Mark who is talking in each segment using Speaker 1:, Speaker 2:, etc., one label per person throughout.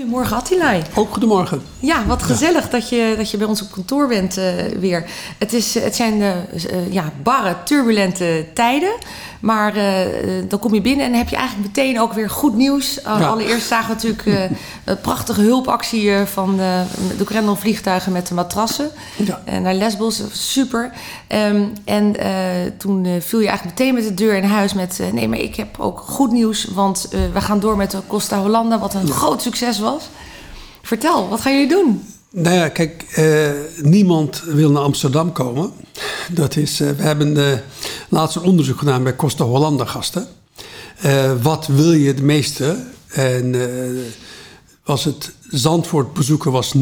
Speaker 1: Goedemorgen Attilai.
Speaker 2: Ook goedemorgen.
Speaker 1: Ja, wat gezellig dat, je, dat je bij ons op kantoor bent uh, weer. Het, is, het zijn uh, ja, barre, turbulente tijden. Maar dan kom je binnen en heb je eigenlijk meteen ook weer goed nieuws. Ja. Allereerst zagen we natuurlijk een prachtige hulpactie van de Grendel vliegtuigen met de matrassen. Ja. naar Lesbos, super. Um, en toen viel je eigenlijk meteen met de deur in huis met... nee, maar ik heb ook goed nieuws, want we gaan door met de Costa Hollanda... wat een groot succes was. Vertel, wat gaan jullie doen?
Speaker 2: Nou ja, kijk, eh, niemand wil naar Amsterdam komen. Dat is, uh, we hebben uh, laatst een onderzoek gedaan bij Costa Hollanda gasten. wat wil je het meeste? En was het Zandvoort bezoeken was 69%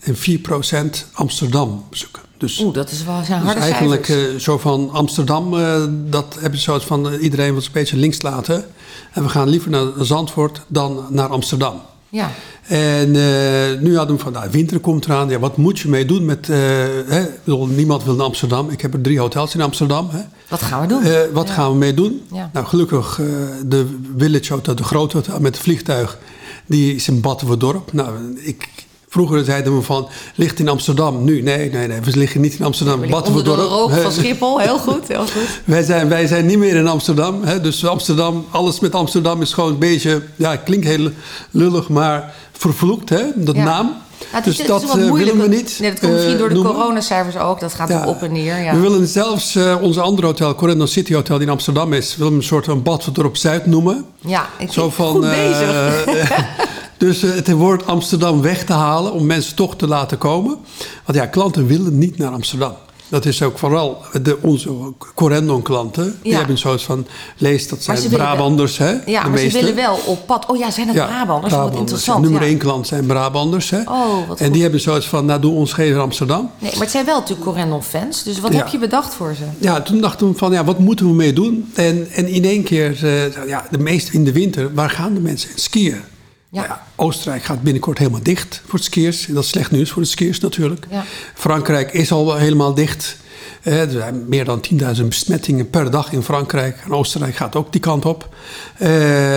Speaker 2: en 4% Amsterdam bezoeken.
Speaker 1: Dus, Oeh, dat is wel zijn harde
Speaker 2: dus eigenlijk zo van Amsterdam, dat hebben ze zo van iedereen wat een beetje links laten. En we gaan liever naar Zandvoort dan naar Amsterdam.
Speaker 1: Ja.
Speaker 2: En nu hadden we van, nou, winter komt eraan. Ja, wat moet je mee doen met... Hè? niemand wil naar Amsterdam. Ik heb er drie hotels in Amsterdam. Hè?
Speaker 1: Wat gaan we doen?
Speaker 2: Wat ja. gaan we mee doen? Ja. Nou, gelukkig de Village Hotel, de grote hotel met het vliegtuig... die is in Battenverdorp. Nou, ik, Vroeger zeiden we van, ligt in Amsterdam. Nu, nee, nee, nee, we liggen niet in Amsterdam.
Speaker 1: Wat onder de rook van Schiphol, heel goed, heel goed.
Speaker 2: wij, zijn, wij zijn niet meer in Amsterdam. Hè? Dus Amsterdam, alles met Amsterdam is gewoon een beetje... Ja, klinkt heel lullig, maar vervloekt, hè, dat ja. naam.
Speaker 1: Dus dat uh, willen we niet. Nee, dat komt misschien uh, door de noemen. coronacijfers ook. Dat gaat ja. op en neer. Ja.
Speaker 2: We willen zelfs uh, onze andere hotel, Corendon City Hotel, die in Amsterdam is, willen we een soort van Badverdorp Zuid noemen.
Speaker 1: Ja, ik Zo van, goed bezig.
Speaker 2: Dus uh, het woord Amsterdam weg te halen om mensen toch te laten komen. Want ja, klanten willen niet naar Amsterdam. Dat is ook vooral de, onze Corendon-klanten. Ja. Die hebben een soort van, lees, dat zijn Brabanders,
Speaker 1: wel,
Speaker 2: hè?
Speaker 1: Ja,
Speaker 2: de
Speaker 1: maar meeste. ze willen wel op pad. Oh ja, zijn het ja, Brabanders? Brabanders? Wat interessant.
Speaker 2: Nummer één klant zijn Brabanders, hè?
Speaker 1: Oh, wat
Speaker 2: en
Speaker 1: goed.
Speaker 2: die hebben zoiets van, nou, doe ons geen Amsterdam.
Speaker 1: Nee, maar het zijn wel natuurlijk Corendon-fans. Dus wat heb je bedacht voor ze?
Speaker 2: Ja, toen dachten we van, ja, wat moeten we mee doen? En, en in één keer, uh, ja, de meeste in de winter, waar gaan de mensen? Skiën. Ja. ja. Oostenrijk gaat binnenkort helemaal dicht voor het skiers. Dat is slecht nieuws voor de skiers natuurlijk.
Speaker 1: Ja.
Speaker 2: Frankrijk is al helemaal dicht. Er zijn meer dan 10.000 besmettingen per dag in Frankrijk. En Oostenrijk gaat ook die kant op. Uh,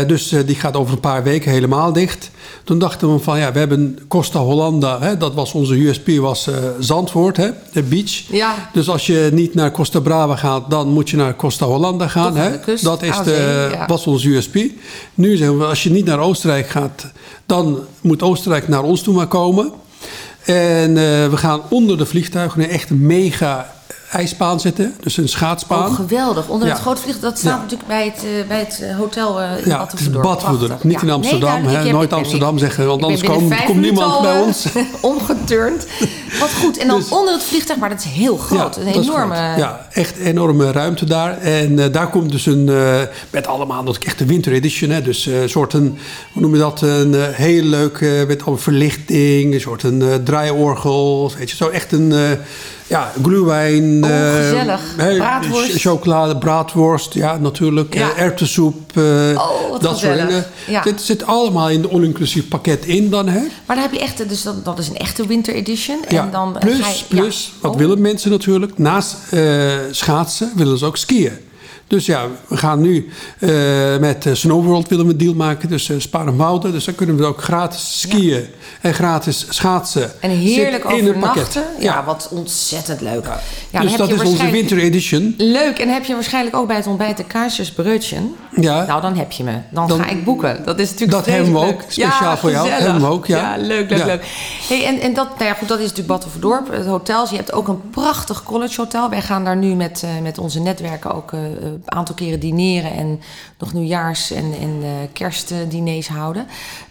Speaker 2: dus uh, die gaat over een paar weken helemaal dicht. Toen dachten we van ja, we hebben Costa Hollanda. Hè, dat was onze USP, was Zandvoort, hè, de beach.
Speaker 1: Ja.
Speaker 2: Dus als je niet naar Costa Brava gaat, dan moet je naar Costa Hollanda gaan. Hè.
Speaker 1: Kust,
Speaker 2: dat is de, ja. was onze USP. Nu zeggen we, als je niet naar Oostenrijk gaat, dan moet Oostenrijk naar ons toe maar komen. En we gaan onder de vliegtuigen een echt mega ijsbaan zitten, dus een schaatsbaan.
Speaker 1: Oh, geweldig. Onder het grote vliegtuig, dat staat ja. natuurlijk bij het, uh, bij het hotel uh, in
Speaker 2: ja, Badhoevedorp. Badhoevedorp, niet in Amsterdam. Nee, hè? Nooit Amsterdam zeggen, want anders komt kom niemand bij ons.
Speaker 1: omgeturnd. Wat goed. En dan dus, onder het vliegtuig, maar dat is heel groot. een enorme...
Speaker 2: Ja, echt enorme ruimte daar. En uh, daar komt dus een, met allemaal dat echt de winter edition. Hè? Dus een soort een, hoe noem je dat, een heel leuk, met al verlichting, een soort een draaiorgel. Weet je, zo echt een ja,
Speaker 1: Oh, gezellig. Braadworst.
Speaker 2: Chocolade, braadworst, ja, natuurlijk. Ja. Uh, erwtensoep. Uh,
Speaker 1: oh,
Speaker 2: dat soort dingen.
Speaker 1: Ja.
Speaker 2: Dit zit allemaal in de all-inclusief pakket in dan, hè?
Speaker 1: Maar dan heb je echt, dus dat, dat is een echte winter edition.
Speaker 2: Ja.
Speaker 1: En dan
Speaker 2: plus,
Speaker 1: je,
Speaker 2: plus wat oh. willen mensen natuurlijk? Naast schaatsen willen ze ook skiën. Dus ja, we gaan nu uh, met uh, Snowworld willen we een deal maken. Dus uh, Sparenwouden. Dus dan kunnen we ook gratis skiën ja. en gratis schaatsen.
Speaker 1: En heerlijk overnachten. Ja. ja, wat ontzettend leuk. Ja.
Speaker 2: Dus dat is onze winter edition.
Speaker 1: Leuk. En heb je waarschijnlijk ook bij het ontbijt de kaarsjesbroodje.
Speaker 2: Ja.
Speaker 1: Nou, dan heb je me. Dan, dan, ga ik boeken. Dat is natuurlijk
Speaker 2: Dat hebben we ook. Speciaal voor jou. Hebben we ook, ja.
Speaker 1: Ja, leuk, leuk, leuk. Hey, en, en dat, nou ja, goed, dat is natuurlijk Battenverdorp. Het hotels. Je hebt ook een prachtig college hotel. Wij gaan daar nu met, met onze netwerken ook een aantal keren dineren en nog nieuwjaars- en, en uh, kerstdiners houden.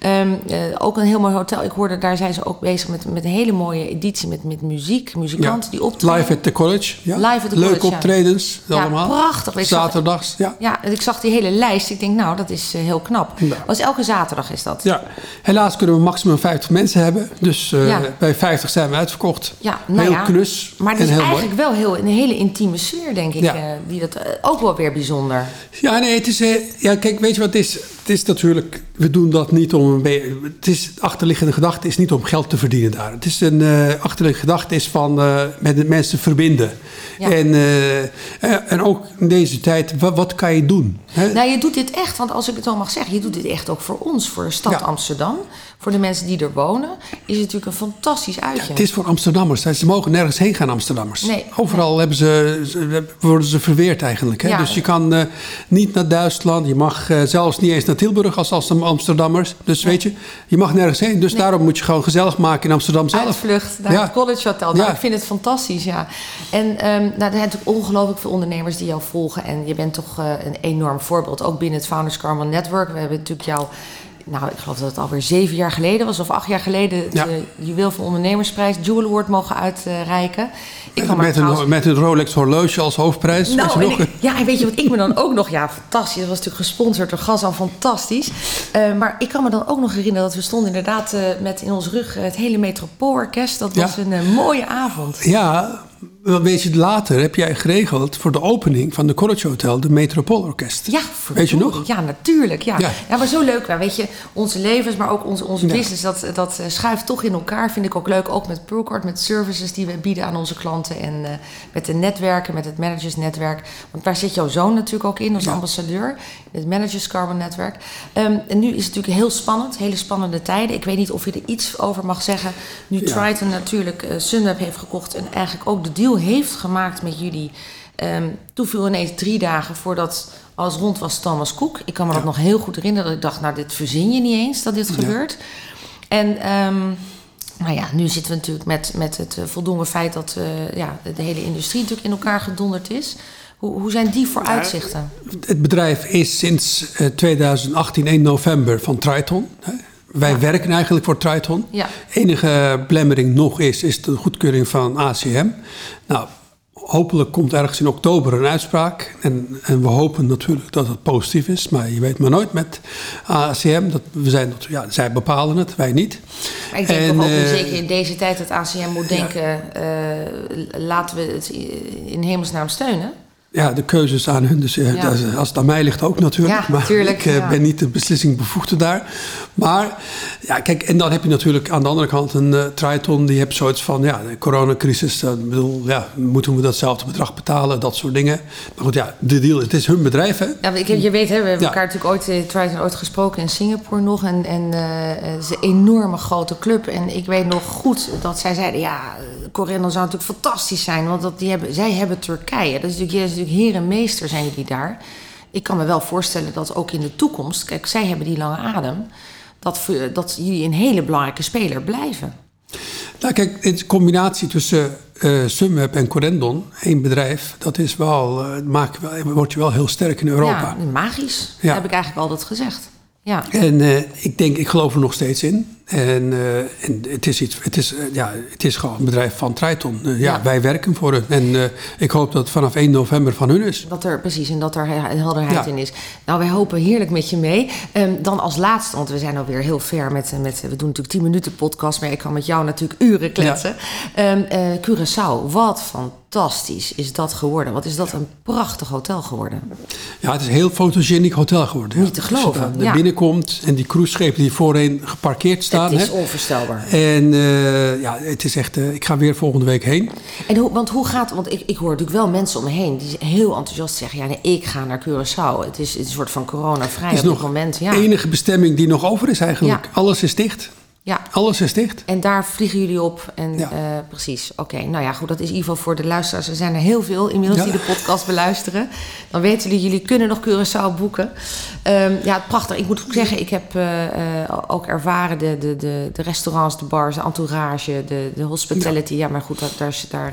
Speaker 1: Um, uh, ook een heel mooi hotel. Ik hoorde, daar zijn ze ook bezig met, met een hele mooie editie met, met muziek, muzikanten die optreden.
Speaker 2: Live at the college. Ja.
Speaker 1: Live at the
Speaker 2: Leuke
Speaker 1: college,
Speaker 2: optredens
Speaker 1: ja.
Speaker 2: allemaal.
Speaker 1: prachtig.
Speaker 2: Zaterdags,
Speaker 1: zag,
Speaker 2: ja.
Speaker 1: Ja, ik zag die hele lijst. Ik denk, nou, dat is heel knap.
Speaker 2: Ja.
Speaker 1: Was elke zaterdag is dat.
Speaker 2: Ja, helaas kunnen we maximum 50 mensen hebben. Dus eh,
Speaker 1: Ja.
Speaker 2: bij 50 zijn we uitverkocht.
Speaker 1: Ja, nou
Speaker 2: heel
Speaker 1: ja,
Speaker 2: knus
Speaker 1: Maar het
Speaker 2: en
Speaker 1: is eigenlijk wel heel, een hele intieme sfeer, denk ik.
Speaker 2: Ja.
Speaker 1: eh, die dat eh, ook wel weer bijzonder.
Speaker 2: Ja, nee, het is... eh, ja, kijk, weet je wat het is? Het is natuurlijk... We doen dat niet om... Het is, de achterliggende gedachte is niet om geld te verdienen daar. Het is een... eh achterliggende gedachte is van eh, met de mensen verbinden.
Speaker 1: Ja.
Speaker 2: En, eh, en- ook in deze tijd, wat, wat kan je doen? Hè?
Speaker 1: Nou, je doet dit echt, want als ik het zo mag zeggen, je doet dit echt ook voor ons, voor de stad
Speaker 2: Ja.
Speaker 1: Amsterdam. Voor de mensen die er wonen, is het natuurlijk een fantastisch uitje.
Speaker 2: Het is voor Amsterdammers. Ze mogen nergens heen gaan, Amsterdammers.
Speaker 1: Nee,
Speaker 2: Overal Hebben ze, worden ze verweerd eigenlijk. Hè? Dus je kan niet naar Duitsland. Je mag zelfs niet eens naar Tilburg als, als Amsterdammers. Dus weet je, je mag nergens heen. Dus daarom moet je gewoon gezellig maken in Amsterdam zelf.
Speaker 1: Uitvlucht naar
Speaker 2: Ja.
Speaker 1: het College Hotel. Nou,
Speaker 2: Ja.
Speaker 1: Ik vind het fantastisch, ja. En ehm, nou, er zijn natuurlijk ongelooflijk veel ondernemers die jou volgen. En je bent toch eh, een enorm voorbeeld, ook binnen het Founders Carbon Network. We hebben natuurlijk jou, nou, ik geloof dat het alweer zeven jaar geleden was, of acht jaar geleden,
Speaker 2: Ja.
Speaker 1: de Juweel van Ondernemersprijs, Jewel Award mogen uitreiken. Ik
Speaker 2: Met
Speaker 1: trouwens-
Speaker 2: een, met een Rolex horloge als hoofdprijs. je
Speaker 1: nou,
Speaker 2: nog?
Speaker 1: ik- ja, en weet je wat ik me dan ook nog... Ja, fantastisch. Dat was natuurlijk gesponsord door Gazan. Fantastisch. Eh, maar ik kan me dan ook nog herinneren dat we stonden inderdaad... eh, met in ons rug eh, het hele Metropoolorkest. Dat was
Speaker 2: Ja.
Speaker 1: een mooie avond.
Speaker 2: Ja, wel weet je, later heb jij geregeld voor de opening van de College Hotel de Metropoolorkest.
Speaker 1: Ja,
Speaker 2: Weet je nog?
Speaker 1: Ja, natuurlijk. Ja.
Speaker 2: Ja.
Speaker 1: Ja. maar zo leuk. Weet je, onze levens, maar ook onze, onze
Speaker 2: Ja.
Speaker 1: business, dat, dat eh, schuift toch in elkaar. Vind ik ook leuk. Ook met Pearlcard, met services die we bieden aan onze klanten. En eh, met de netwerken, met het managersnetwerk. Want daar zit jouw zoon natuurlijk ook in als ambassadeur. Het Managers Carbon Netwerk. Ehm, en nu is het natuurlijk heel spannend. Hele spannende tijden. Ik weet niet of je er iets over mag zeggen. Nu. Triton natuurlijk Sunweb heeft gekocht. En eigenlijk ook de deal heeft gemaakt met jullie. Ehm, toen viel ineens drie dagen voordat alles rond was Thomas Cook. Ik kan me dat nog heel goed herinneren. Dat ik dacht, nou, dit verzin je niet eens dat dit gebeurt. En ehm, nou ja, nu zitten we natuurlijk met, met het eh, voldoende feit dat eh, ja, de hele industrie natuurlijk in elkaar gedonderd is. Hoe, hoe zijn die vooruitzichten?
Speaker 2: Het bedrijf is sinds eh, 2018 1 november van Triton. hè. Wij werken eigenlijk voor Triton.
Speaker 1: Ja.
Speaker 2: Enige belemmering nog is, is de goedkeuring van ACM. Nou, hopelijk komt ergens in oktober een uitspraak. En, en we hopen natuurlijk dat het positief is. Maar je weet maar nooit met ACM. Dat we zijn, dat- ja, zij bepalen het, wij niet.
Speaker 1: Maar ik denk
Speaker 2: En,
Speaker 1: toch ook,
Speaker 2: eh,
Speaker 1: zeker in deze tijd, dat ACM moet denken... eh, laten we het in hemelsnaam steunen.
Speaker 2: Ja, de keuze is aan hun. Dus eh,
Speaker 1: Ja.
Speaker 2: is- als het aan mij ligt ook natuurlijk.
Speaker 1: Ja,
Speaker 2: maar
Speaker 1: tuurlijk,
Speaker 2: ik eh,
Speaker 1: ja.
Speaker 2: ben niet de beslissingbevoegde daar. Maar ja, kijk, en dan heb je natuurlijk aan de andere kant een eh, Triton. Die heeft zoiets van, ja, de coronacrisis. eh, Ik bedoel, ja, moeten we datzelfde bedrag betalen? Dat soort dingen. Maar goed, ja, de deal, het is hun bedrijf, hè?
Speaker 1: Ja, ik, je weet, hè, we hebben elkaar natuurlijk ooit, eh, ooit gesproken in Singapore nog. En, en eh, het is een enorme grote club. En ik weet nog goed dat zij zeiden, ja, Corendon zou natuurlijk fantastisch zijn. Want dat, die hebben, zij hebben Turkije. Dat is natuurlijk, is natuurlijk heer en meester zijn jullie daar. Ik kan me wel voorstellen dat ook in de toekomst, kijk, zij hebben die lange adem. Dat, dat jullie een hele belangrijke speler blijven.
Speaker 2: Nou, kijk, de combinatie tussen Sunweb en Corendon, één bedrijf, dat is wel, eh, maakt wel, word je wel heel sterk in Europa.
Speaker 1: Ja, magisch.
Speaker 2: Ja.
Speaker 1: heb ik eigenlijk altijd gezegd. Ja.
Speaker 2: En eh, ik denk, ik geloof er nog steeds in. En, eh, en het, is iets, het, is, eh, ja, het is gewoon een bedrijf van Triton. Eh, ja,
Speaker 1: Ja.
Speaker 2: wij werken voor het. En ik hoop dat het vanaf 1 november van hun is.
Speaker 1: Dat er precies en dat er he- helderheid
Speaker 2: Ja.
Speaker 1: in is. Nou, wij hopen heerlijk met je mee. Ehm, dan als laatste, want we zijn alweer heel ver met, met. We doen natuurlijk 10 minuten podcast, maar ik kan met jou natuurlijk uren kletsen. Ehm, eh, Curaçao, wat fantastisch is dat geworden. Wat is dat een prachtig hotel geworden.
Speaker 2: Ja, het is een heel fotogeniek hotel geworden.
Speaker 1: Niet te geloven,
Speaker 2: Als je daar
Speaker 1: ja.
Speaker 2: binnenkomt en die cruiseschepen die voorheen geparkeerd staan.
Speaker 1: het is
Speaker 2: hè.
Speaker 1: onvoorstelbaar.
Speaker 2: En eh, ja, het is echt, eh, ik ga weer volgende week heen.
Speaker 1: En hoe, want hoe gaat, want ik, ik hoor natuurlijk wel mensen om me heen die heel enthousiast zeggen: ja, nee, ik ga naar Curaçao. Het is, het is een soort van corona-vrij
Speaker 2: Het
Speaker 1: op
Speaker 2: is
Speaker 1: dit
Speaker 2: nog
Speaker 1: moment. Ja.
Speaker 2: de enige bestemming die nog over is eigenlijk.
Speaker 1: Ja.
Speaker 2: Alles is dicht.
Speaker 1: Ja.
Speaker 2: Alles is dicht.
Speaker 1: En daar vliegen jullie op. En
Speaker 2: Ja.
Speaker 1: eh, precies. Oké, nou ja, goed. Dat is in ieder geval voor de luisteraars. Er zijn er heel veel inmiddels
Speaker 2: Ja.
Speaker 1: die de podcast beluisteren. Dan weten jullie, jullie kunnen nog Curaçao boeken. Ehm, ja, prachtig. Ik moet ook zeggen, ik heb eh, eh, ook ervaren de, de, de, de restaurants, de bars, de entourage, de, de hospitality. Ja, maar goed, dat, daar, daar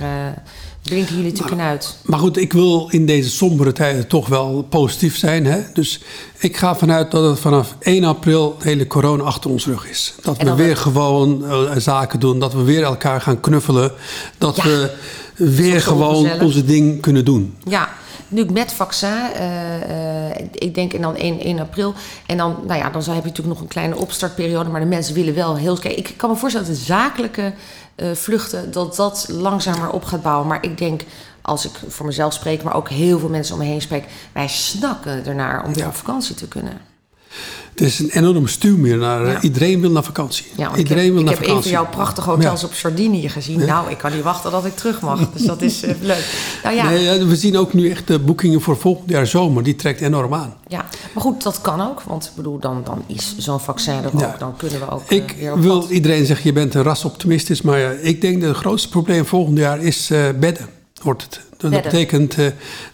Speaker 1: blinken jullie natuurlijk uit.
Speaker 2: Maar goed, ik wil in deze sombere tijden toch wel positief zijn. Hè? Dus ik ga vanuit dat het vanaf 1 april de hele corona achter ons rug is. Dat we weer
Speaker 1: het-
Speaker 2: gewoon eh, zaken doen. Dat we weer elkaar gaan knuffelen. Dat
Speaker 1: Ja.
Speaker 2: we weer gewoon onze ding kunnen doen.
Speaker 1: Ja, nu met vaccin, eh, eh, ik denk en dan 1, 1 april. En dan, nou ja, dan heb je natuurlijk nog een kleine opstartperiode. Maar de mensen willen wel heel... Kijk, ik kan me voorstellen dat de zakelijke eh, vluchten... dat dat langzamer op gaat bouwen. Maar ik denk, als ik voor mezelf spreek... maar ook heel veel mensen om me heen spreek... wij snakken ernaar om weer op vakantie te kunnen.
Speaker 2: Het is een enorm stuwmeer naar.
Speaker 1: Ja.
Speaker 2: Iedereen wil naar vakantie.
Speaker 1: Ja,
Speaker 2: iedereen
Speaker 1: ik
Speaker 2: wil
Speaker 1: heb,
Speaker 2: naar
Speaker 1: ik heb een
Speaker 2: vakantie.
Speaker 1: van jouw prachtige hotels
Speaker 2: Ja.
Speaker 1: op Sardinië gezien. Nou, ik kan niet wachten dat ik terug mag. Dus dat is eh, leuk. Nou ja,
Speaker 2: Nee, ja, we zien ook nu echt de boekingen voor volgend jaar zomer. Die trekt enorm aan.
Speaker 1: ja, maar goed, dat kan ook. Want ik bedoel, dan, dan is zo'n vaccin er ook. Dan kunnen we ook eh,
Speaker 2: Ik wil
Speaker 1: pad.
Speaker 2: iedereen zeggen, je bent een rasoptimist. Maar ja, ik denk dat het grootste probleem volgend jaar is eh, bedden. Wordt het. Dat betekent eh,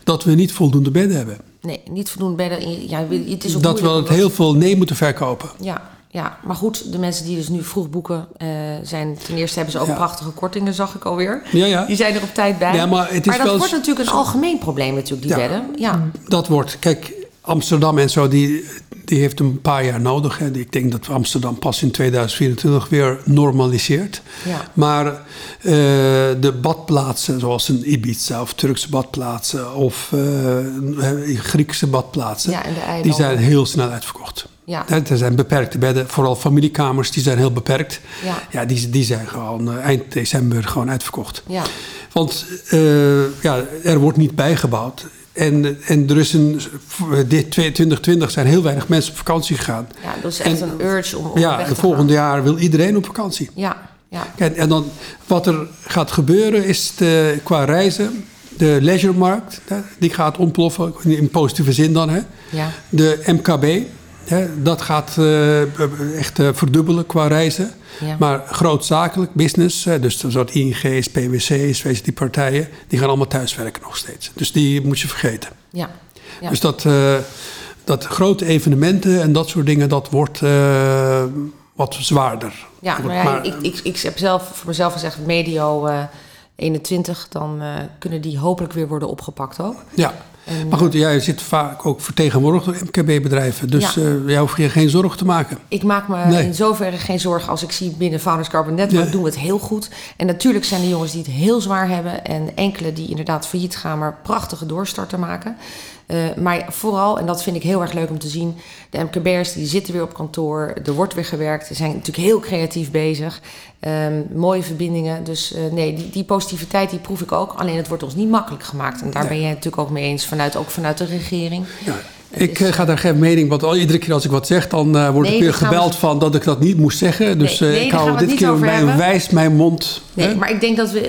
Speaker 2: dat we niet voldoende bedden hebben.
Speaker 1: Nee, niet voldoende bedden. in- Ja, het is ook
Speaker 2: Dat we het heel veel nee moeten verkopen.
Speaker 1: Ja, ja, maar goed, de mensen die dus nu vroeg boeken, eh, zijn ten eerste hebben ze ook
Speaker 2: Ja.
Speaker 1: prachtige kortingen, zag ik alweer.
Speaker 2: Ja, ja.
Speaker 1: Die zijn er op tijd bij.
Speaker 2: Ja, maar het is
Speaker 1: dat
Speaker 2: wel
Speaker 1: wordt natuurlijk een algemeen probleem, natuurlijk, die bedden. Ja,
Speaker 2: Dat wordt, kijk, Amsterdam en zo, die, die heeft een paar jaar nodig. En ik denk dat Amsterdam pas in 2024 weer normaliseert.
Speaker 1: Ja.
Speaker 2: Maar eh, de badplaatsen, zoals een Ibiza of Turkse badplaatsen of eh, Griekse badplaatsen,
Speaker 1: Ja,
Speaker 2: die zijn heel snel uitverkocht.
Speaker 1: Ja.
Speaker 2: Er zijn beperkte bedden, vooral familiekamers, die zijn heel beperkt.
Speaker 1: Ja.
Speaker 2: Ja, die, die zijn gewoon eh, eind december gewoon uitverkocht.
Speaker 1: ja,
Speaker 2: Want ja, er wordt niet bijgebouwd. En, en er is een, dit 2020 zijn heel weinig mensen op vakantie gegaan.
Speaker 1: ja, dat is echt
Speaker 2: En-
Speaker 1: een urge om, om
Speaker 2: Ja,
Speaker 1: weg te gaan.
Speaker 2: jaar wil iedereen op vakantie.
Speaker 1: Ja, ja,
Speaker 2: En, en dan wat er gaat gebeuren is de, qua reizen, de leisuremarkt, die gaat ontploffen, in positieve zin dan. Hè.
Speaker 1: ja,
Speaker 2: De MKB, hè, dat gaat eh, echt eh, verdubbelen qua reizen.
Speaker 1: Ja.
Speaker 2: Maar grootzakelijk, business, hè, dus een soort ING's, PwC's, weet je, die partijen, die gaan allemaal thuiswerken nog steeds. Dus die moet je vergeten.
Speaker 1: ja. ja.
Speaker 2: Dus dat, eh, dat grote evenementen en dat soort dingen, dat wordt eh, wat zwaarder.
Speaker 1: Ja, maar ja,
Speaker 2: maar-
Speaker 1: ik, ik, ik heb zelf voor mezelf gezegd, medio eh 21, dan eh, kunnen die hopelijk weer worden opgepakt ook.
Speaker 2: Ja,
Speaker 1: En,
Speaker 2: maar goed, jij zit vaak ook vertegenwoordigd door MKB-bedrijven. Dus
Speaker 1: Ja.
Speaker 2: eh jij hoeft je geen zorgen te maken.
Speaker 1: Ik maak me
Speaker 2: Nee.
Speaker 1: in zoverre geen zorgen als ik zie binnen Founders Carbon Network
Speaker 2: Nee.
Speaker 1: doen we het heel goed. En natuurlijk zijn er jongens die het heel zwaar hebben en enkele die inderdaad failliet gaan, maar prachtige doorstarten maken. Eh, maar vooral, en dat vind ik heel erg leuk om te zien, de MKB'ers die zitten weer op kantoor, er wordt weer gewerkt, ze zijn natuurlijk heel creatief bezig, Ehm, mooie verbindingen. Dus eh, nee, die, die positiviteit die proef ik ook, alleen het wordt ons niet makkelijk gemaakt. En daar
Speaker 2: Nee.
Speaker 1: ben jij natuurlijk ook mee eens, vanuit, ook vanuit de regering.
Speaker 2: Ja. Ik eh, ga daar geen mening, want al, iedere keer als ik wat zeg, dan eh, word
Speaker 1: Nee,
Speaker 2: ik weer
Speaker 1: we-
Speaker 2: gebeld van dat ik dat niet moest zeggen. Dus
Speaker 1: Nee,
Speaker 2: eh, ik hou dit keer mijn wijs mijn mond.
Speaker 1: Nee,
Speaker 2: hè?
Speaker 1: maar ik denk dat we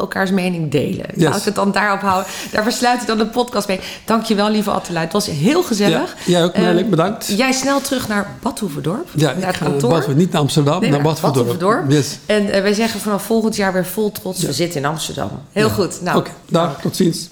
Speaker 1: elkaars mening delen.
Speaker 2: Yes.
Speaker 1: Laat ik het dan daarop houden. Daar besluit ik dan de podcast mee. Dankjewel, lieve Attila. Het was heel gezellig.
Speaker 2: Ja, jij ook,
Speaker 1: Ehm,
Speaker 2: bedankt.
Speaker 1: Jij snel terug naar Badhoevedorp.
Speaker 2: Ja,
Speaker 1: naar het
Speaker 2: naar
Speaker 1: kantoor.
Speaker 2: Niet naar Amsterdam, naar.
Speaker 1: Badhoevedorp.
Speaker 2: Yes.
Speaker 1: En wij zeggen vanaf volgend jaar weer vol trots. We zitten in Amsterdam. Heel
Speaker 2: Ja.
Speaker 1: goed. Nou,
Speaker 2: Oké, dag, tot ziens.